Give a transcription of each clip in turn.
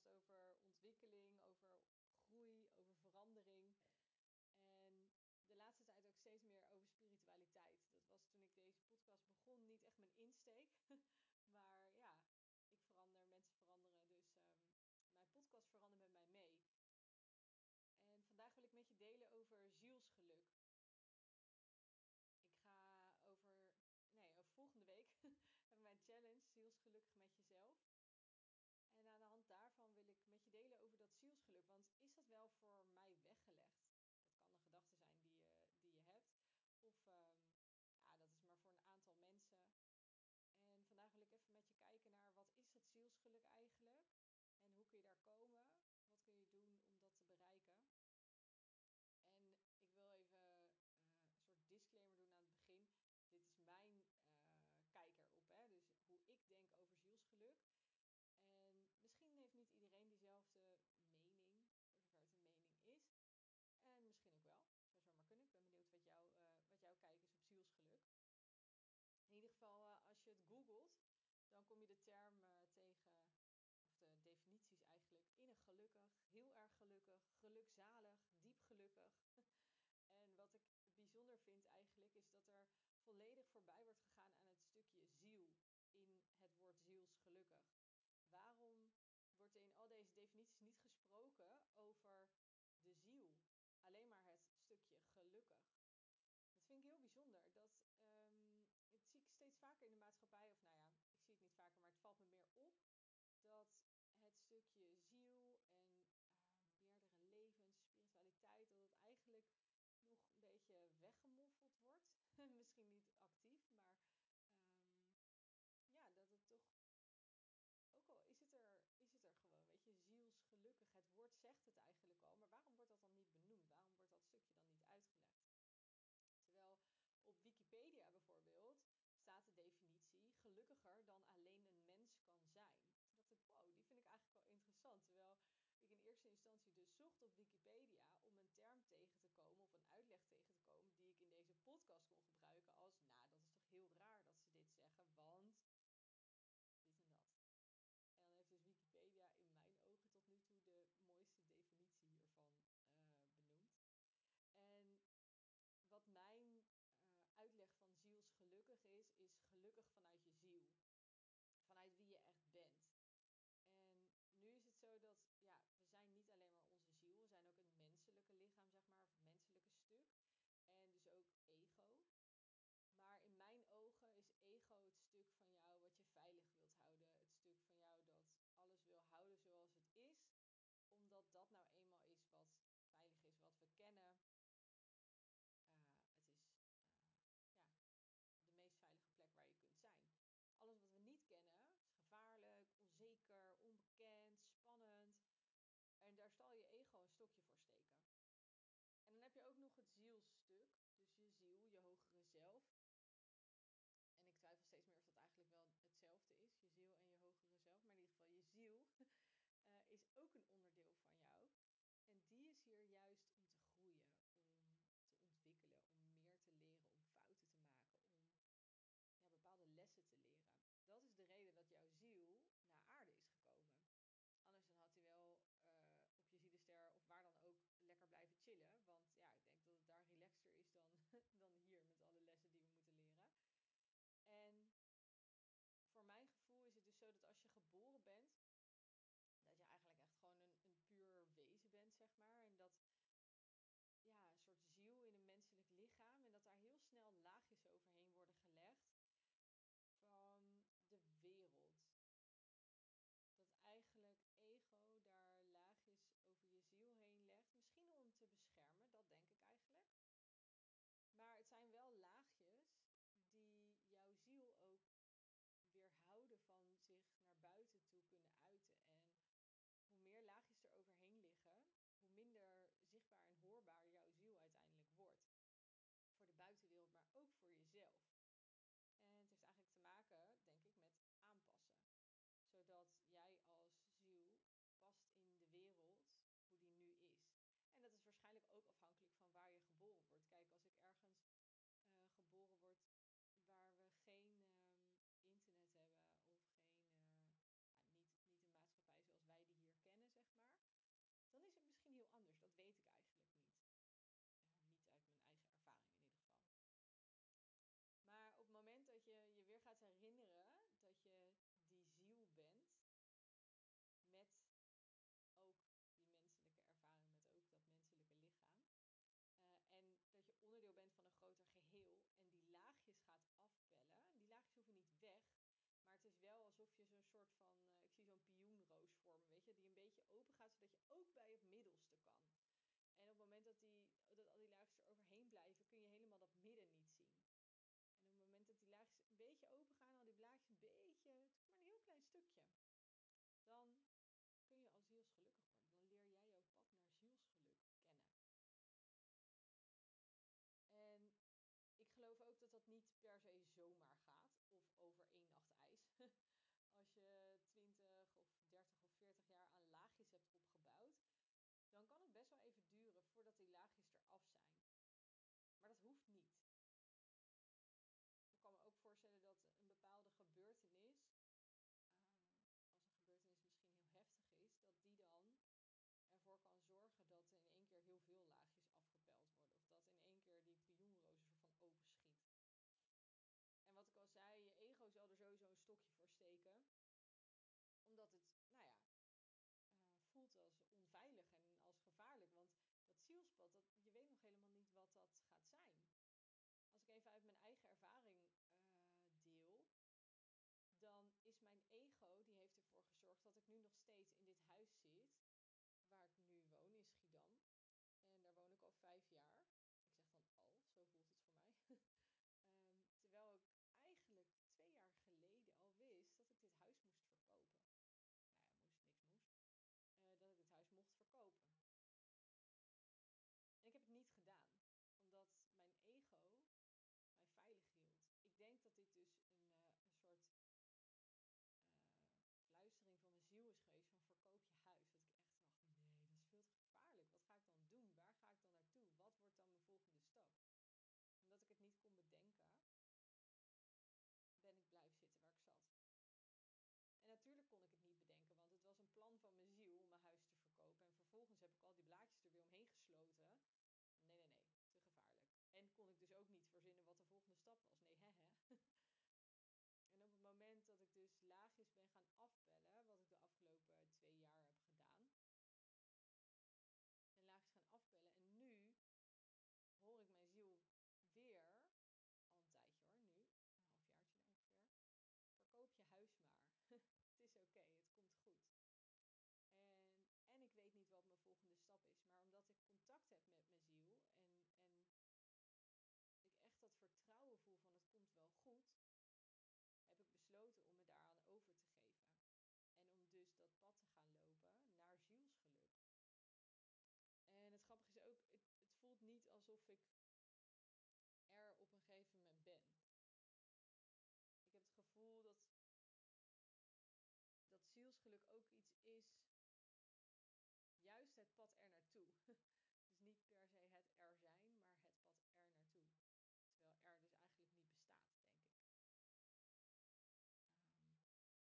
over ontwikkeling, over groei, over verandering. En de laatste tijd ook steeds meer over spiritualiteit. Dat was toen ik deze podcast begon niet echt mijn insteek. Maar ja, ik verander, mensen veranderen. Dus um, mijn podcast verandert met mij mee. En vandaag wil ik met je delen over zielsgeluk. Ik ga over, nee, over volgende week hebben wij een challenge, zielsgelukkig met jezelf. En aan de hand daarvan wil ik met je delen over dat zielsgeluk. Want is dat wel voor mij weggelegd? Dat kan een gedachte zijn die je, die je hebt. Of um, ja, dat is maar voor een aantal mensen. En vandaag wil ik even met je kijken naar wat is het zielsgeluk eigenlijk? En hoe kun je daar komen? Wat kun je doen om dat te bereiken? En ik wil even uh, een soort disclaimer doen aan het begin. Dit is mijn uh, kijker op, hè? dus hoe ik denk over zielsgeluk. En misschien heeft niet iedereen diezelfde mening, voor zover het een mening is. En misschien ook wel. Zou zomaar kunnen. Ik ben benieuwd wat, jou, uh, wat jouw kijk is op zielsgeluk. In ieder als je het googelt, dan kom je de term uh, tegen, of de definities eigenlijk, innig gelukkig, heel erg gelukkig, gelukzalig, diep gelukkig. en wat ik bijzonder vind eigenlijk, is dat er volledig voorbij wordt gegaan aan het stukje ziel in het woord zielsgelukkig. Waarom wordt in al deze definities niet gesproken over de ziel? Alleen maar het stukje gelukkig. Dat vind ik heel bijzonder. Dat, um, dat zie ik steeds vaker in de maatschappij. Of nou ja, ik zie het niet vaker, maar het valt me meer op. Dat het stukje ziel en uh, meerdere levens, spiritualiteit, dat het eigenlijk nog een beetje weggemoffeld wordt. Misschien niet actief, maar um, ja, dat het toch ook al is het, er, is het er gewoon, weet je, zielsgelukkig. Het woord zegt het eigenlijk al, maar waarom wordt dat dan niet benoemd? Waarom wordt dat stukje dan niet uitgelegd? Terwijl op Wikipedia bijvoorbeeld staat de definitie gelukkiger dan alleen een mens kan zijn. Toen dacht ik, wow, die vind ik eigenlijk wel interessant. Terwijl ik in eerste instantie dus zocht op Wikipedia om een term tegen te komen of een uitleg tegen te komen die ik in deze podcast kon gebruiken als, nou, dat is toch heel raar dat ze dit zeggen, want dit en dat. En dan heeft dus Wikipedia in mijn ogen tot nu toe de mooiste definitie hiervan uh, benoemd. En wat mijn uh, uitleg van zielsgelukkig is, is gelukkig. Vanuit wie je echt bent. En nu is het zo dat, ja, we zijn niet alleen maar onze ziel, we zijn ook een menselijke lichaam, zeg maar, of een menselijke stuk. En dus ook ego. Maar in mijn ogen is ego het stuk van jou wat je veilig wilt houden. Het stuk van jou dat alles wil houden zoals het is. Omdat dat nou eenmaal is wat veilig is, wat we kennen. Uh, het is uh, ja, de meest veilige plek waar je kunt zijn. Alles wat we niet kennen is gevaarlijk, onzeker, onbekend, spannend. En daar zal je ego een stokje voor steken. En dan heb je ook nog het zielstuk, dus je ziel, je hogere zelf twijfel steeds meer of dat eigenlijk wel hetzelfde is, je ziel en je hogere zelf. Maar in ieder geval, je ziel uh, is ook een onderdeel van jou. Van, eh, ik zie zo'n pioenroos vormen, weet je, die een beetje open gaat, zodat je ook bij het middelste kan. En op het moment dat, die, dat al die laagjes er overheen blijven, kun je helemaal dat midden niet zien. En op het moment dat die laagjes een beetje open gaan, al die blaadjes een beetje, maar een heel klein stukje, dan kun je al zielsgelukkig worden. Dan leer jij jouw pad naar zielsgeluk kennen. En ik geloof ook dat dat niet per se zomaar gaat, of over één nacht ijs. Als je 20 of 30 of 40 jaar aan laagjes hebt opgebouwd, dan kan het best wel even duren voordat die eraf zijn. Maar dat hoeft niet. Ik kan me ook voorstellen dat een bepaalde gebeurtenis, ehm, als een gebeurtenis misschien heel heftig is, dat die dan ervoor kan zorgen dat in één keer heel veel laagjes afgepeld worden. Of dat in één keer die pioenrozen soort van openschiet. En wat ik al zei, je ego zal er sowieso een stokje voor steken. Omdat het, nou ja, uh, voelt als onveilig en als gevaarlijk. Want dat zielspad, dat, je weet nog helemaal niet wat dat gaat zijn. Als ik even uit mijn eigen ervaring uh, deel, dan is mijn ego, die heeft ervoor gezorgd dat ik nu nog steeds in dit huis zit waar ik nu woon in Schiedam. En daar woon ik al vijf jaar. Ik zeg dan al, zo voelt het voor mij. um, terwijl ik eigenlijk twee jaar geleden al wist dat ik dit huis moest verkopen. Nou ja, moest, niks moest. Uh, dat ik dit huis mocht verkopen. En ik heb het niet gedaan, omdat mijn ego mij veilig hield. Ik denk dat dit dus een, uh, een soort uh, fluistering van mijn ziel is geweest van verkoop je huis. Dat ik echt nee, dat is veel te gevaarlijk. Wat ga ik dan doen? Waar ga ik dan naartoe? Wat wordt dan mijn volgende stap? Omdat ik het niet kon bedenken, ben ik blijven zitten waar ik zat. En natuurlijk kon ik het niet bedenken, want het was een plan van mijn ziel om mijn huis te verkopen. En vervolgens heb ik al die blaadjes er weer omheen gesloten. Nee, nee, nee, te gevaarlijk. En kon ik dus ook niet verzinnen wat de volgende stap was. Nee, hè, hè. En op het moment dat ik dus laagjes ben gaan afbellen, wat ik de afgelopen twee jaar heb gedaan, en laagjes gaan afbellen. En nu hoor ik mijn ziel weer, al een tijdje hoor, nu, een halfjaartje ongeveer. Verkoop je huis maar. het is oké, okay, het komt goed. En, en ik weet niet wat mijn volgende stap is. Maar omdat ik contact heb met mijn ziel en, en ik echt dat vertrouwen voel van het komt wel goed, heb ik besloten om me daaraan over te geven. En om dus dat pad te gaan lopen naar zielsgeluk. En het grappige is ook, het, het voelt niet alsof ik er op een gegeven moment ben. Ik heb het gevoel dat, dat zielsgeluk ook iets is, juist het pad er naartoe. dus niet per se het er zijn, maar het pad er naartoe. Terwijl er dus eigenlijk niet bestaat, denk ik. Um,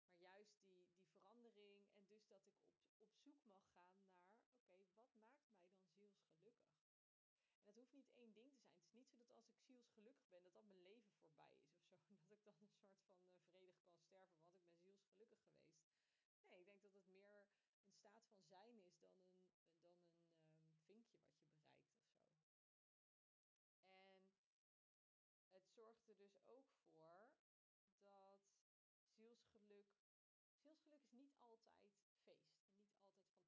maar juist die, die verandering en dus dat ik op, op zoek mag gaan naar, oké, wat maakt mij dan zielsgelukkig? Niet één ding te zijn. Het is niet zo dat als ik zielsgelukkig ben, dat dat mijn leven voorbij is of zo. Dat ik dan een soort van uh, vredig kan sterven, want ik ben zielsgelukkig geweest. Nee, ik denk dat het meer een staat van zijn is dan een, dan een um, vinkje wat je bereikt of zo. En het zorgt er dus ook voor dat zielsgeluk Zielsgeluk is niet altijd feest en niet altijd fantastisch en niet altijd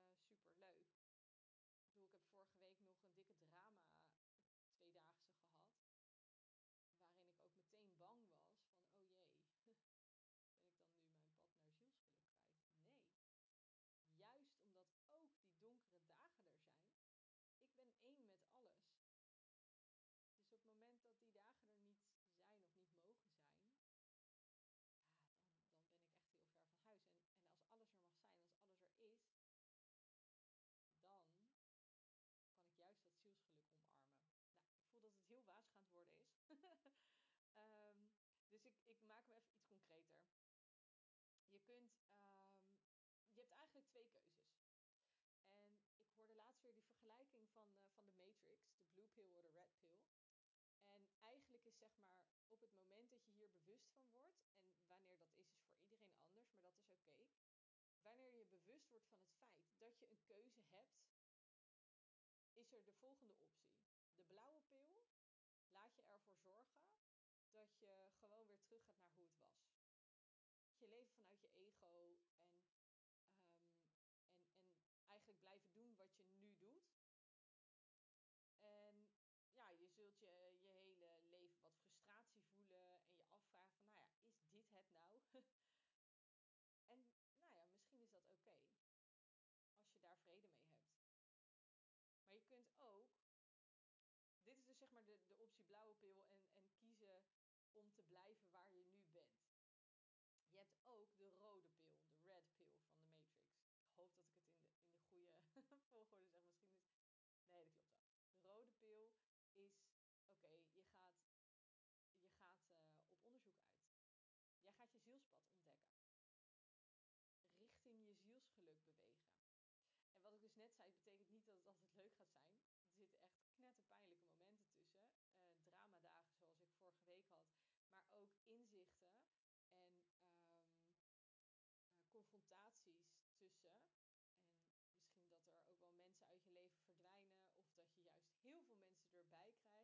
uh, eh, super leuk. Ik bedoel, ik heb vorige week nog een dikke drama twee keuzes. En ik hoorde laatst weer die vergelijking van, eh, van de Matrix, de blue pill of de red pill. En eigenlijk is zeg maar op het moment dat je hier bewust van wordt, en wanneer dat is, is voor iedereen anders, maar dat is oké. Wanneer je bewust wordt van het feit dat je een keuze hebt, is er de volgende optie. De mhm. blauwe pil laat je ervoor zorgen dat je gewoon weer terug gaat naar hoe het was. Je leeft vanuit je ego, en, en kiezen om te mm. blijven waar je nu bent. Je hebt ook de rode pil, de red pill van de Matrix. Ik hoop dat ik het in de, in de goede volgorde zeg. Misschien is. Nee, dat klopt wel. De rode pil is: oké, je gaat, je gaat eh, op onderzoek uit. Jij gaat je zielspad ontdekken. Richting je zielsgeluk bewegen. En wat ik dus net zei, betekent niet dat het altijd leuk gaat zijn. heel veel mensen erbij krijgen.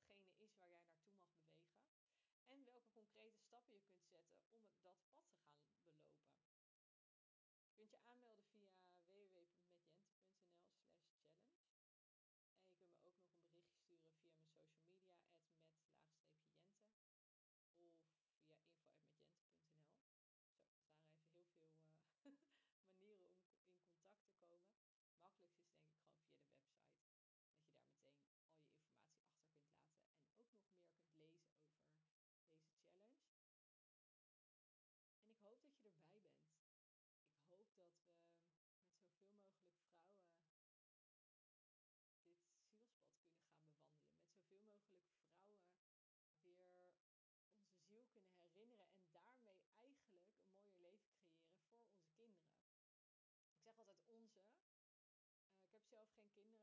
datgene is waar jij naartoe mag bewegen. En welke concrete stappen je kunt zetten om dat pad te gaan zelf geen kinderen.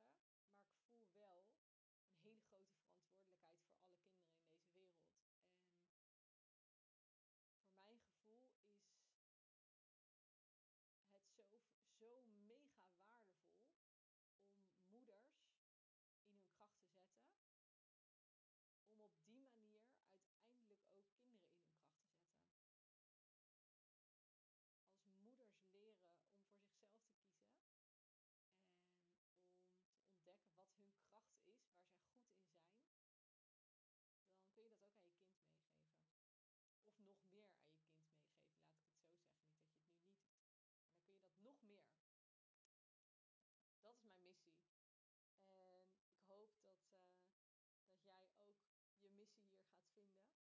gaat vinden.